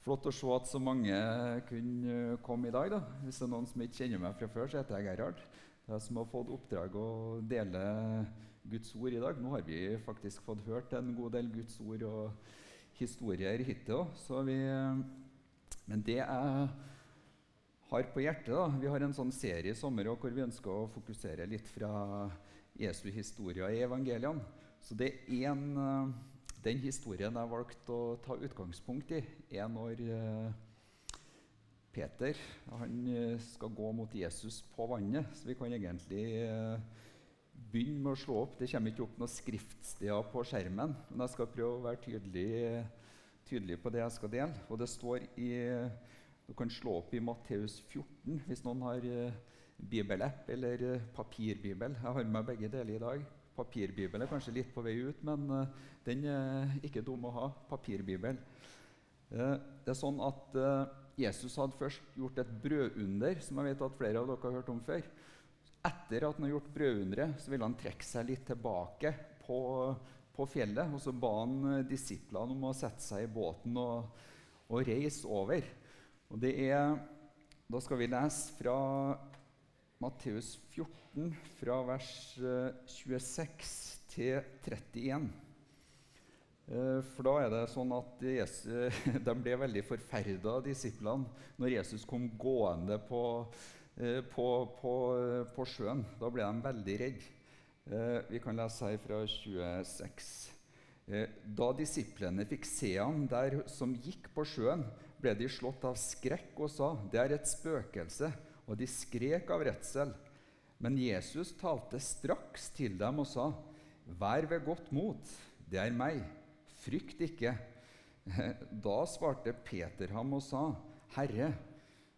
Flott å se at så mange kunne komme i dag. da. Hvis det er noen som ikke kjenner meg fra før, så heter jeg Gerhard. Det er som har fått oppdrag å dele Guds ord i dag. Nå har vi faktisk fått hørt en god del Guds ord og historier hittil òg. Men det jeg har på hjertet da, Vi har en sånn serie i sommer hvor vi ønsker å fokusere litt fra Jesu historie i evangeliene. Så det er en den historien jeg valgte å ta utgangspunkt i, er når eh, Peter han eh, skal gå mot Jesus på vannet. Så vi kan egentlig eh, begynne med å slå opp. Det kommer ikke opp noen skriftsteder på skjermen, men jeg skal prøve å være tydelig, tydelig på det jeg skal dele. Og det står i Du kan slå opp i Matteus 14 hvis noen har bibelapp eller papirbibel. Jeg har med begge deler i dag. Papirbibel er kanskje litt på vei ut, men uh, den er ikke dum å ha. Papirbibel. Uh, det er sånn at uh, Jesus hadde først gjort et brødunder, som jeg vet at flere av dere har hørt om før. Etter at han har gjort brødunderet, så ville han trekke seg litt tilbake på, på fjellet. Og så ba han disiplene om å sette seg i båten og, og reise over. Og det er, Da skal vi lese fra Matteus 14, fra vers 26 eh, til 31. Eh, for da er det sånn at Jesus, De ble veldig forferda, disiplene, når Jesus kom gående på, eh, på, på, på sjøen. Da ble de veldig redde. Vi kan lese her fra 26. Da disiplene fikk se ham der som gikk på sjøen, ble de slått av skrekk og sa, 'Det er et spøkelse.' Og de skrek av redsel. Men Jesus talte straks til dem og sa, 'Vær ved godt mot, det er meg. Frykt ikke.' Da svarte Peter ham og sa, 'Herre,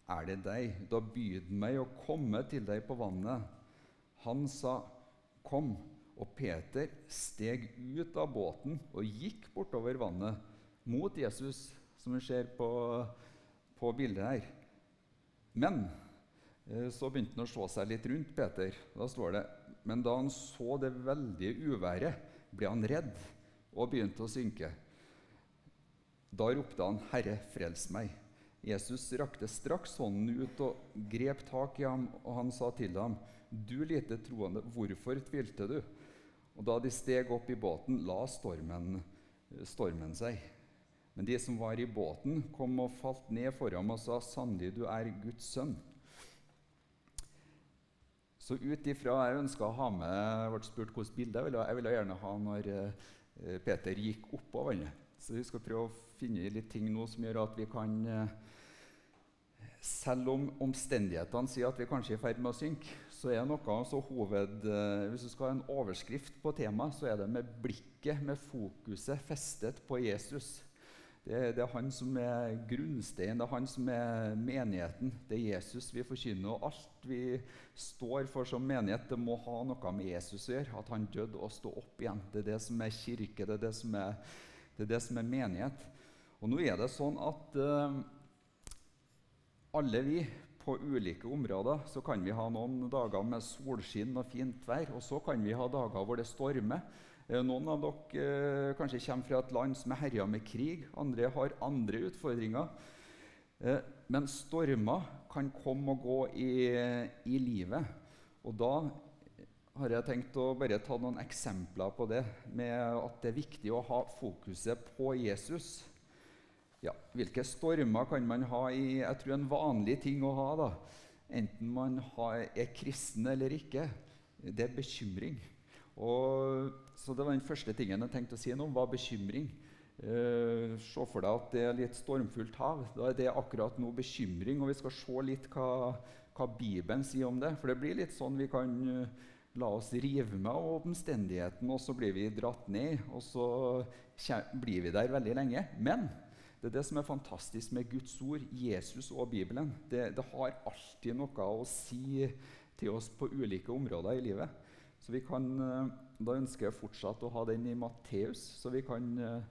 er det deg? Da byd meg å komme til deg på vannet.' Han sa, 'Kom.' Og Peter steg ut av båten og gikk bortover vannet mot Jesus, som vi ser på, på bildet her. Men så begynte han å se seg litt rundt Peter. Da står det Men da han så det veldige uværet, ble han redd og begynte å synke. Da ropte han, 'Herre, frels meg.' Jesus rakte straks hånden ut og grep tak i ham, og han sa til ham, 'Du lite troende, hvorfor tvilte du?' Og da de steg opp i båten, la stormen, stormen seg. Men de som var i båten, kom og falt ned for ham og sa, 'Sannelig, du er Guds sønn.' Så ut ifra Jeg ønska å ha med Jeg ble spurt hvilket bilde jeg ville, jeg ville gjerne ha når eh, Peter gikk oppå vannet. Så vi skal prøve å finne litt ting nå som gjør at vi kan eh, Selv om omstendighetene sier at vi kanskje er i ferd med å synke, så er noe så hoved... Eh, hvis du skal ha en overskrift på temaet, så er det med blikket, med fokuset, festet på Jesus. Det, det, er han som er grunnsteinen, det er han som er menigheten. Det er Jesus vi forkynner. Og alt vi står for som menighet, det må ha noe med Jesus å gjøre. At han døde og sto opp igjen. Det er det som er kirke, det er det som er, det er, det som er menighet. Og nå er det sånn at uh, alle vi på ulike områder så kan vi ha noen dager med solskinn og fint vær, og så kan vi ha dager hvor det stormer. Eh, noen av dere eh, kanskje kommer fra et land som er herja med krig. Andre har andre utfordringer. Eh, men stormer kan komme og gå i, i, livet. Og da har jeg tenkt å bare ta noen eksempler på det, med at det er viktig å ha fokuset på Jesus. Ja, hvilke stormer kan man ha i Jeg tror en vanlig ting å ha, da, enten man er kristen eller ikke, det er bekymring. Og, så det var den første tingen jeg tenkte å si noe om, var bekymring. Eh, se for deg at det er litt stormfullt hav. Da er det akkurat nå bekymring. Og vi skal se litt hva, hva Bibelen sier om det. For det blir litt sånn vi kan uh, la oss rive med av omstendighetene, og så blir vi dratt ned. Og så blir vi der veldig lenge. Men det er det som er fantastisk med Guds ord, Jesus og Bibelen. Det, det har alltid noe å si til oss på ulike områder i livet. Så vi kan, eh, Da ønsker jeg fortsatt å ha den i Matteus, så vi kan eh,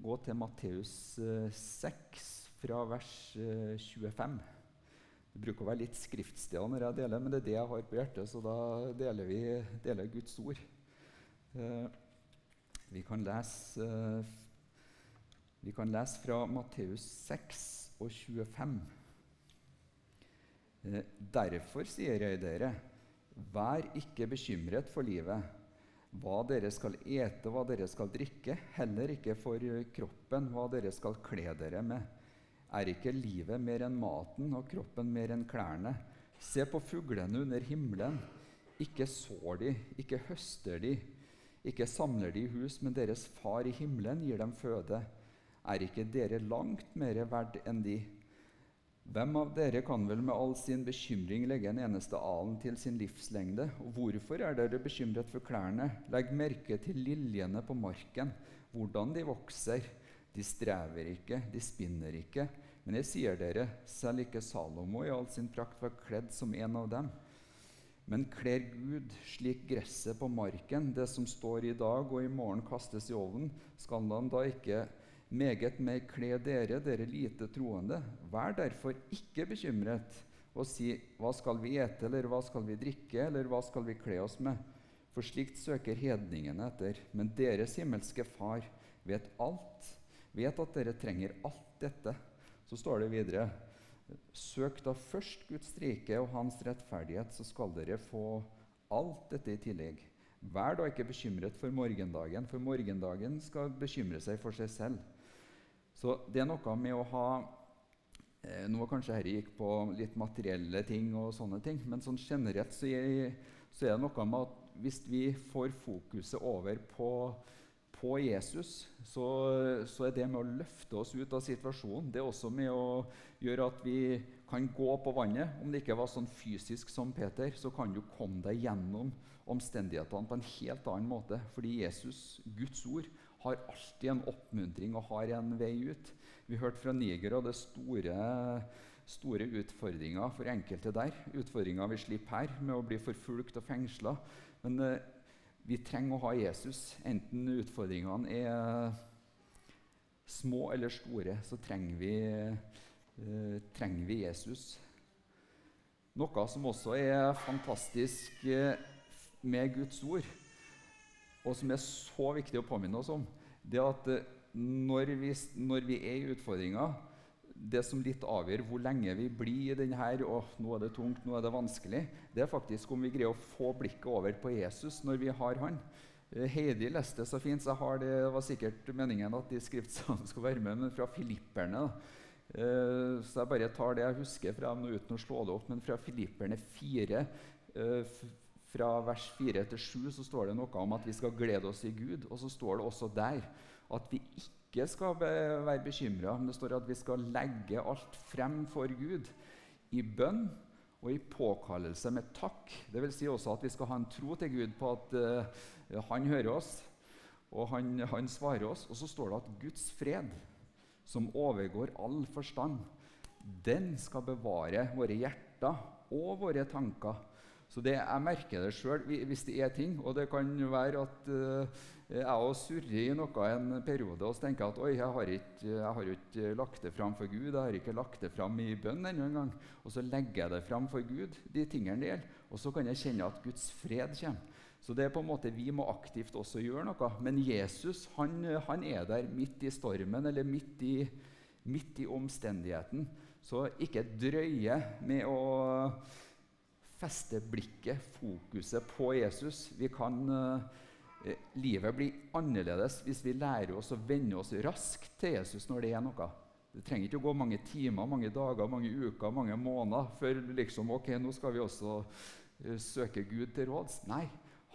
gå til Matteus 6 eh, fra vers 25. Det bruker å være litt skriftsteder når jeg deler, men det er det jeg har på hjertet, så da deler vi deler Guds ord. Vi kan lese Vi kan lese fra Matteus 6 og 25. Eh, Derfor sier jeg dere, vær ikke bekymret for livet, hva dere skal ete, hva dere skal drikke, heller ikke for kroppen, hva dere skal kle dere med. Er ikke livet mer enn maten og kroppen mer enn klærne? Se på fuglene under himmelen. Ikke sår de, ikke høster de, ikke samler de i hus, men deres far i himmelen gir dem føde. Er ikke dere langt mer verdt enn de? Hvem av dere kan vel med all sin bekymring legge en eneste alen til sin livslengde? Og hvorfor er dere bekymret for klærne? Legg merke til liljene på marken, hvordan de vokser. De strever ikke, de spinner ikke. Men jeg sier dere, selv ikke Salomo i all sin prakt var kledd som en av dem. Men kler Gud slik gresset på marken, det som står i dag og i morgen kastes i ovnen, skal han da ikke meget mer kle dere, dere lite troende. Vær derfor ikke bekymret og si hva skal vi ete, eller hva skal vi drikke, eller hva skal vi kle oss med? For slikt søker hedningene etter. Men deres himmelske Far vet alt, vet at dere trenger alt dette. Så står det videre Søk da først Guds rike og Hans rettferdighet, så skal dere få alt dette i tillegg. Vær da ikke bekymret for morgendagen, for morgendagen skal bekymre seg for seg selv. Så det er noe med å ha eh, Nå kanskje dette gikk på litt materielle ting, og sånne ting, men sånn generelt så er, så er det noe med at hvis vi får fokuset over på, på Jesus, så, så, er det med å løfte oss ut av situasjonen. Det er også med å gjøre at vi kan gå på vannet. Om det ikke var sånn fysisk som Peter, så kan du komme deg gjennom omstendighetene på en helt annen måte. Fordi Jesus, Guds ord, har alltid en oppmuntring og har en vei ut. Vi hørte fra Niger og det store, store utfordringer for enkelte der. Utfordringer vi slipper her med å bli forfulgt og fengsla. Men eh, vi trenger å ha Jesus. Enten utfordringene er små eller store, så trenger vi, eh, trenger vi Jesus. Noe som også er fantastisk eh, med Guds ord, og som er så viktig å påminne oss om, det er at eh, når vi, når vi er i utfordringer Det som litt avgjør hvor lenge vi blir i denne her, og nå er det tungt, nå er det vanskelig, det er faktisk om vi greier å få blikket over på Jesus når vi har han. Eh, Heidi leste så fint, så det, det var sikkert meningen at de skriftsalene skulle være med, men fra filipperne. Uh, så jeg bare tar det jeg husker fra dem uten å slå det opp, men fra Filipperne 4, uh, fra vers 4 til 7 så står det noe om at vi skal glede oss i Gud. Og så står det også der at vi ikke skal være bekymra, men det står at vi skal legge alt frem for Gud i bønn og i påkallelse med takk. Det vil si også at vi skal ha en tro til Gud på at uh, han hører oss, og han, han svarer oss. Og så står det at Guds fred, som overgår all forstand, den skal bevare våre hjerter og våre tanker så det, jeg merker det sjøl hvis det er ting. Og det kan være at uh, jeg òg surrer i noe en periode og tenker at oi, jeg har ikke, jeg har ikke lagt det fram for Gud. Jeg har ikke lagt det fram i bønn ennå engang. Og så legger jeg det fram for Gud, de tingene det gjelder. Og så kan jeg kjenne at Guds fred kommer. Så det er på en måte vi må aktivt også gjøre noe. Men Jesus han, han er der midt i stormen eller midt i, midt i omstendigheten. Så ikke drøye med å feste blikket, fokuset, på Jesus. Vi kan, eh, livet blir annerledes hvis vi lærer oss å venne oss raskt til Jesus når det er noe. Det trenger ikke å gå mange timer, mange dager, mange uker, mange måneder før liksom, ok, nå skal vi også uh, søke Gud til råds. Nei,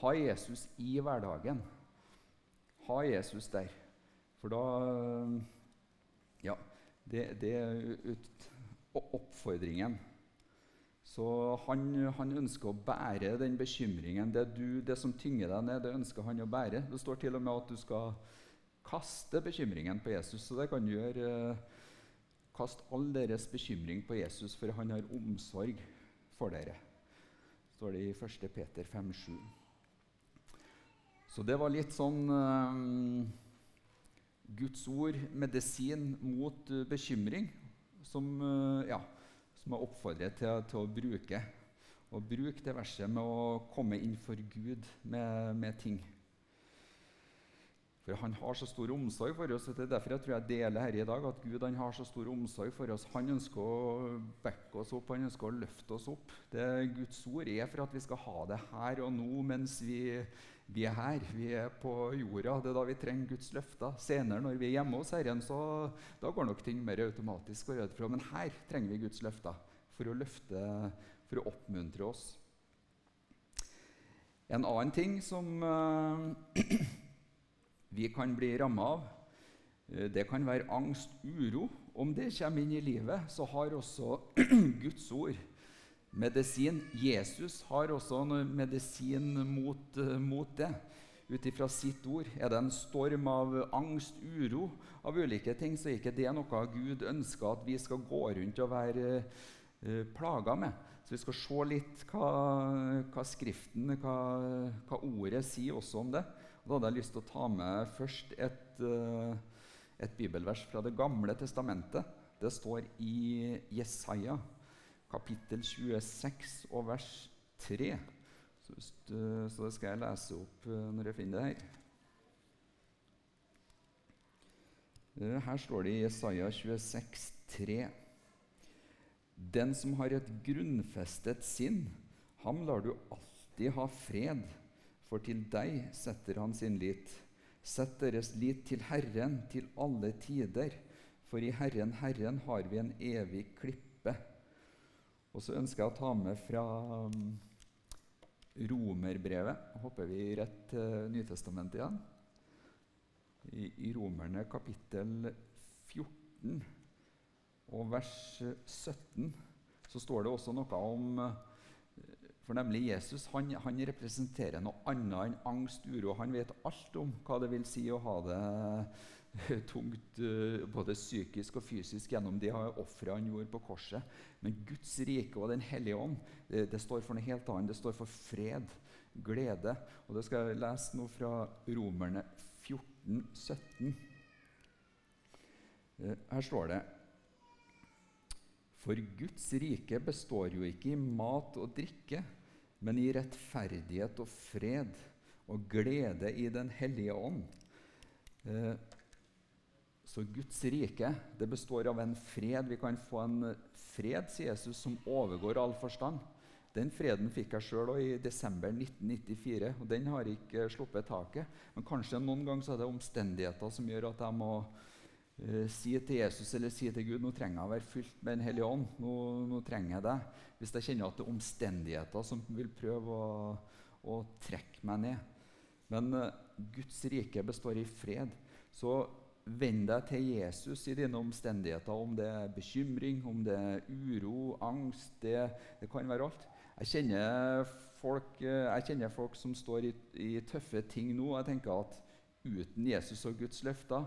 ha Jesus i hverdagen. Ha Jesus der. For da Ja, det, det er ut, oppfordringen. Så han, han, ønsker å bære den bekymringen. Det, du, det, som tynger deg ned, det ønsker han å bære. Det står til og med at du skal kaste bekymringen på Jesus. Så det kan du gjøre. Kast all deres bekymring på Jesus, for han har omsorg for dere. står det i 1. Peter 5,7. Så det var litt sånn um, Guds ord, medisin mot uh, bekymring, som uh, ja, som jeg oppfordrer til, til å bruke. Og bruk det verset med å komme inn for Gud med, med ting. For han har så stor omsorg for oss. og Det er derfor jeg tror jeg deler her i dag at Gud han har så stor omsorg for oss. Han ønsker å backe oss opp, han ønsker å løfte oss opp. Det Guds ord er for at vi skal ha det her og nå mens vi, vi er her. Vi er på jorda. Det er da vi trenger Guds løfter. Senere når vi er hjemme hos Herren, så da går nok ting mer automatisk. Men her trenger vi Guds løfter for å løfte, for å oppmuntre oss. En annen ting som uh, vi kan bli ramma av. Eh, det kan være angst, uro. Om det kommer inn i livet, så har også Guds ord medisin. Jesus har også medisin mot, eh, mot det. Ut ifra sitt ord. Er det en storm av angst, uro, av ulike ting, så er ikke det noe Gud ønsker at vi skal gå rundt og være uh, plaga med. Så vi skal se litt hva, hva Skriften, hva, hva ordet sier også om det. Da hadde jeg lyst til å ta med først et, eh, et bibelvers fra Det gamle testamentet. Det står i Jesaja, kapittel 26 og vers 3. Så, så det skal jeg lese opp eh, når jeg finner det her. Eh, her står det i Jesaja 26, 3. Den som har et grunnfestet sinn, ham lar du alltid ha fred for til deg setter han sin lit. Sett deres lit til Herren til alle tider, for i Herren, Herren har vi en evig klippe. Og så ønsker jeg å ta med fra romerbrevet. Romerbrevet. Hopper vi rett til Nytestamentet igjen. I, I Romerne kapittel 14 og vers 17 så står det også noe om for nemlig Jesus han, han, representerer noe annet enn angst, uro. Han vet alt om hva det vil si å ha det tungt eh, både psykisk og fysisk gjennom de ofre han gjorde på korset. Men Guds rike og Den hellige ånd det, det, står for noe helt annet. Det står for fred, glede. Og Det skal jeg lese nå fra Romerne 14, 17. Eh, her står det For Guds rike består jo ikke i mat og drikke men i rettferdighet og fred og glede i Den hellige ånd. Eh, så Guds rike det består av en fred. Vi kan få en fred, sier Jesus, som overgår all forstand. Den freden fikk jeg sjøl i desember 1994, og den har ikke sluppet taket. Men kanskje noen ganger er det omstendigheter som gjør at jeg må uh, si til Jesus eller si til Gud nå trenger jeg å være fylt med Den hellige ånd. Nå, nå trenger jeg deg hvis jeg kjenner at det er omstendigheter som vil prøve å, å trekke meg ned. Men uh, Guds rike består i fred. Så vend deg til Jesus i dine omstendigheter, om det er bekymring, om det er uro, angst det, det kan være alt. Jeg kjenner, folk, uh, jeg kjenner folk som står i, i, tøffe ting nå. Jeg tenker at uten Jesus og Guds løfter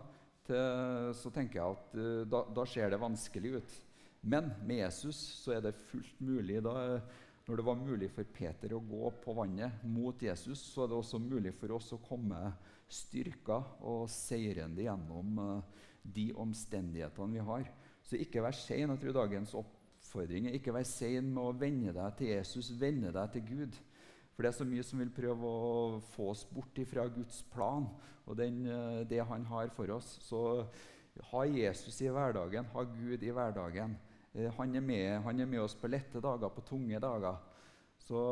så tenker jeg at uh, da, da ser det vanskelig ut. Men med Jesus så er det fullt mulig. Da, når det var mulig for Peter å gå på vannet mot Jesus, så er det også mulig for oss å komme styrka og seirende gjennom uh, de omstendighetene vi har. Så ikke vær sein. Jeg tror dagens oppfordring er ikke vær sein med å vende deg til Jesus, vende deg til Gud. For det er så mye som vil prøve å få oss bort fra Guds plan og den, uh, det han har for oss. Så ha Jesus i hverdagen, ha Gud i hverdagen. Eh, han er, med, han er med oss på lette dager, på tunge dager. Så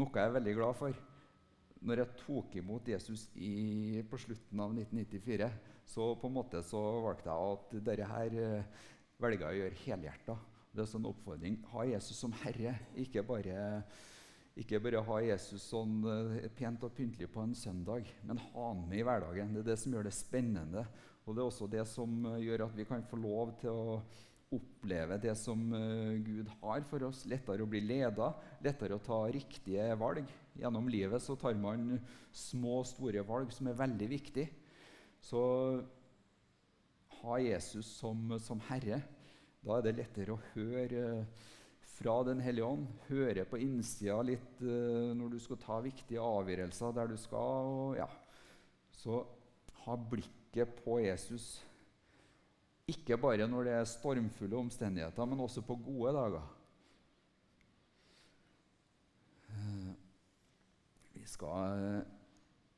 noe jeg er veldig glad for når jeg tok imot Jesus i, på slutten av 1994, så på en måte så valgte jeg at dette her eh, velger jeg å gjøre helhjerta. Det er sånn oppfordring. Ha Jesus som herre, ikke bare, ikke bare ha Jesus sånn eh, pent og pyntelig på en søndag, men ha han med i hverdagen. Det er det som gjør det spennende, og det er også det som gjør at vi kan få lov til å oppleve det som uh, Gud har for oss. Lettere å bli leda, lettere å ta riktige valg. Gjennom livet så tar man små og store valg som er veldig viktige. Så ha Jesus som, som, Herre. Da er det lettere å høre fra Den hellige ånd. Høre på innsida litt uh, når du skal ta viktige avgjørelser der du skal. Og, ja. Så ha blikket på Jesus ikke bare når det er stormfulle omstendigheter, men også på gode dager. Eh, vi skal,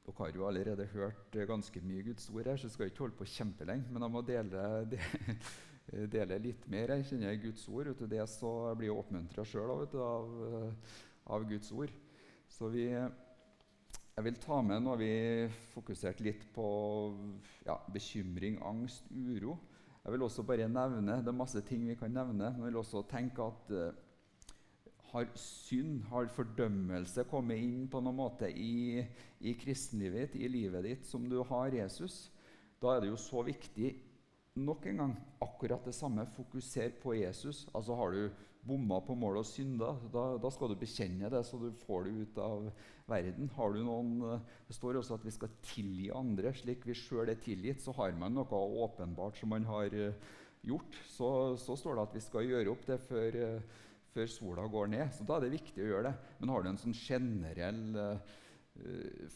Dere har jo allerede hørt ganske mye Guds ord her, så jeg skal ikke holde på kjempelenge. Men jeg må dele, dele, litt mer. Jeg kjenner Guds ord. Ut det så blir jeg oppmuntra sjøl av, av, Guds ord. Så vi, jeg vil ta med noe vi fokuserte litt på ja, bekymring, angst, uro. Jeg vil også bare nevne, Det er masse ting vi kan nevne, men jeg vil også tenke at har synd, har fordømmelse kommet inn på noen måte i, i kristenlivet ditt, i livet ditt, som du har Jesus, da er det jo så viktig nok en gang akkurat det samme. Fokuser på Jesus. Altså Har du bomma på mål og synda, da, da, skal du bekjenne det, så du får det ut av verden. Har du noen, Det står også at vi skal tilgi andre slik vi sjøl er tilgitt. Så har man noe åpenbart som man har eh, gjort. Så, så står det at vi skal gjøre opp det før uh, før sola går ned. Så da er det viktig å gjøre det. Men har du en sånn generell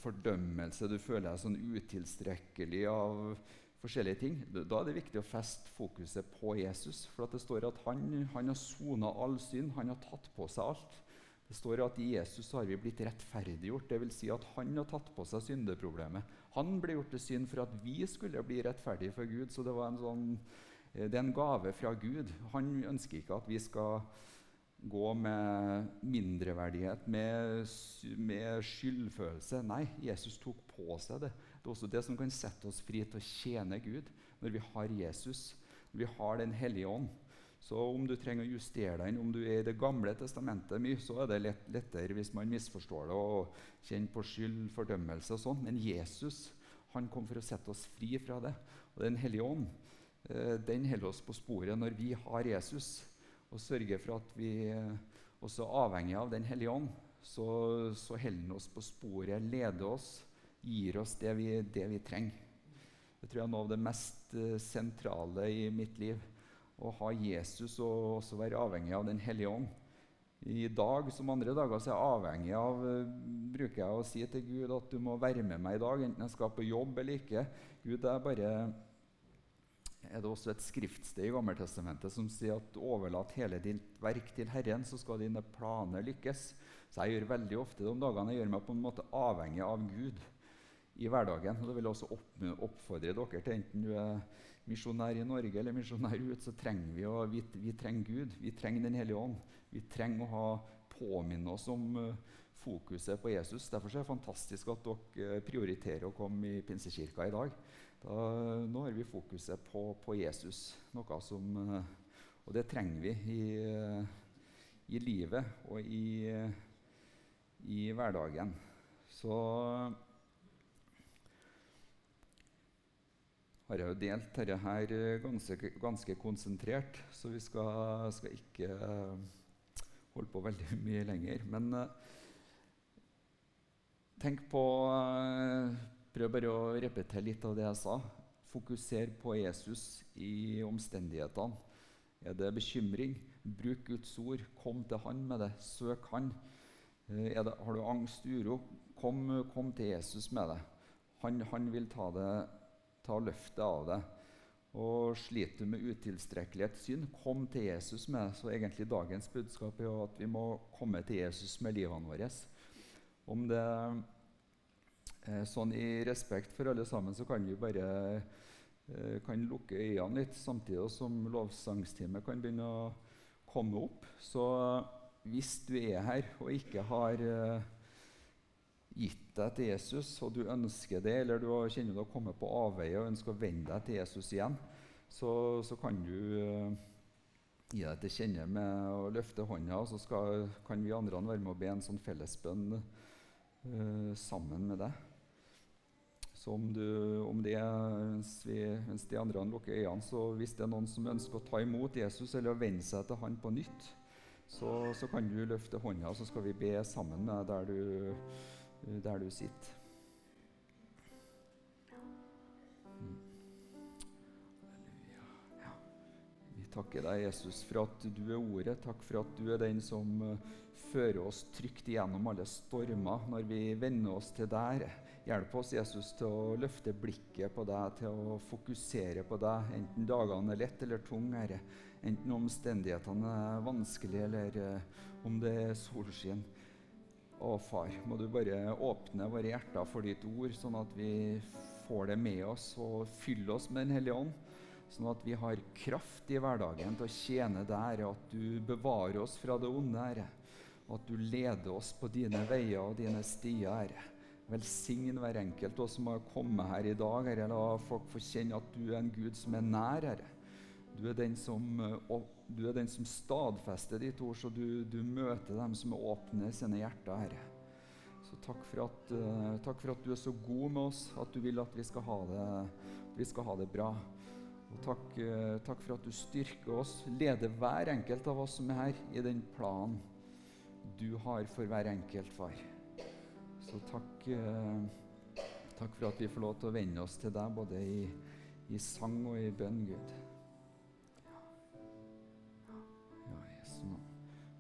fordømmelse, du føler deg sånn utilstrekkelig av forskjellige ting, da er det viktig å feste fokuset på Jesus. For det står at han, han har sona all synd, han har tatt på seg alt. Det står at i Jesus har vi blitt rettferdiggjort. Dvs. Si at han har tatt på seg syndeproblemet. Han ble gjort til synd for at vi skulle bli rettferdige for Gud. Så det, en sånn, eh, det er en gave fra Gud. Han ønsker ikke at vi skal gå med mindreverdighet, med, med, skyldfølelse. Nei, Jesus tok på seg det. Det er også det som kan sette oss fri til å tjene Gud når vi har Jesus, når vi har Den hellige ånd. Så om du trenger å justere deg om du er i Det gamle testamentet mye, så er det lett, lettere hvis man misforstår det og kjenner på skyld, fordømmelse og sånn. Men Jesus han kom for å sette oss fri fra det. Og Den hellige ånd eh, den holder oss på sporet når vi har Jesus og sørger for at vi eh, også er avhengig av Den hellige ånd, så, så holder han oss på sporet, leder oss, gir oss det vi, det vi, trenger. Det tror jeg er noe av det mest uh, sentrale i mitt liv. Å ha Jesus og også være avhengig av Den hellige ånd. I dag som andre dager så er jeg avhengig av uh, bruker jeg å si til Gud at du må være med meg i dag, enten jeg skal på jobb eller ikke. Gud, det er bare er det også et skriftsted i Gammeltestamentet som sier at 'overlat hele ditt verk til Herren, så skal dine planer lykkes'. Så jeg gjør veldig ofte om dagene. Jeg gjør meg på en måte avhengig av Gud i hverdagen. Og det vil jeg også oppfordre dere til, enten du er misjonær i Norge eller misjonær ut, så trenger vi, å, vi, vi trenger Gud. Vi trenger Den hellige ånd. Vi trenger å ha påminne oss om uh, fokuset på Jesus. Derfor er det fantastisk at dere prioriterer å komme i Pinsekirka i dag. Da, nå har vi fokuset på, på Jesus, noe som, eh, og det trenger vi i, eh, i livet og i, i, hverdagen. Så har jeg jo delt dette her ganske, ganske, konsentrert, så vi skal, skal, ikke holde på veldig mye lenger. Men tenk på Prøv bare å repetere litt av det jeg sa. Fokuser på Jesus i omstendighetene. Er det bekymring? Bruk Guds ord. Kom til Han med det. Søk Han. Eh, det, har du angst, uro? Kom, kom, til Jesus med det. Han, han vil ta, det, ta løftet av det. Og Sliter du med utilstrekkelighet, synd, kom til Jesus med. Så egentlig dagens budskap er jo at vi må komme til Jesus med livene våre. Om det er sånn I respekt for alle sammen så kan vi bare eh, kan lukke øynene litt, samtidig som lovsangstime kan begynne å komme opp. Så hvis du er her og ikke har eh, gitt deg til Jesus, og du ønsker det, eller du kjenner du har kommet på avveie og ønsker å vende deg til Jesus igjen, så, så kan du gi deg til kjenne med å løfte hånda, og så skal, kan vi andre være med å be en sånn fellesbønn uh, sammen med deg. Så om, du, om det mens, mens, de andre lukker øynene, så hvis det er noen som ønsker å ta imot Jesus eller å venne seg til han på nytt, så, så kan du løfte hånda, så skal vi be sammen med deg der du, der du sitter. Mm. Takker deg, Jesus, for at du er ordet. Takk for at du er den som uh, fører oss trygt igjennom alle stormer når vi vender oss til deg. Hjelp oss, Jesus, til å løfte blikket på deg, til å fokusere på deg, enten dagene er lett eller tung, Herre. Enten omstendighetene er vanskelige, eller uh, om det er solskinn. Å, far, må du bare åpne våre hjerter for ditt ord, sånn at vi får det med oss og fyller oss med Den hellige ånd. Sånn at vi har kraft i hverdagen til å tjene deg, at du bevarer oss fra det onde, Herre. Og at du leder oss på dine veier og dine stier, Herre. Velsign hver enkelt oss som har kommet her i dag. Herre. La folk få kjenne at du er en Gud som er nær, Herre. Du er som, du er den som stadfester ditt ord, så du, du, møter dem som åpner sine hjerter, Herre. Så takk for, at, uh, takk for, at, du er så god med oss, at du vil at vi skal ha det, vi skal ha det bra. Og takk, uh, takk for at du styrker oss, leder hver enkelt av oss som er her, i den planen du har for hver enkelt, far. Så takk, takk for at vi får lov til å venne oss til deg, både i, i sang og i bønn, Gud.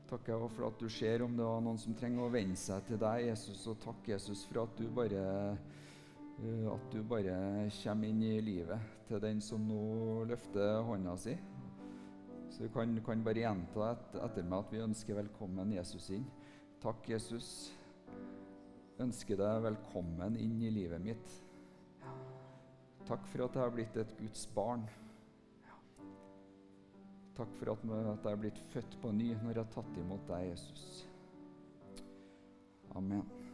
Takk jeg for at du ser om det var noen som trenger å venne seg til deg, Jesus. Og takk, Jesus, for at du bare, uh, at du bare kommer inn i livet til den som nå løfter hånda si. Så vi kan, kan bare gjenta et, etter meg at vi ønsker velkommen Jesus inn. Takk, Jesus. Ønsker deg velkommen inn i livet mitt. Takk for at jeg har blitt et Guds barn. Takk for at jeg er blitt født på ny når jeg har tatt imot deg, Jesus. Amen.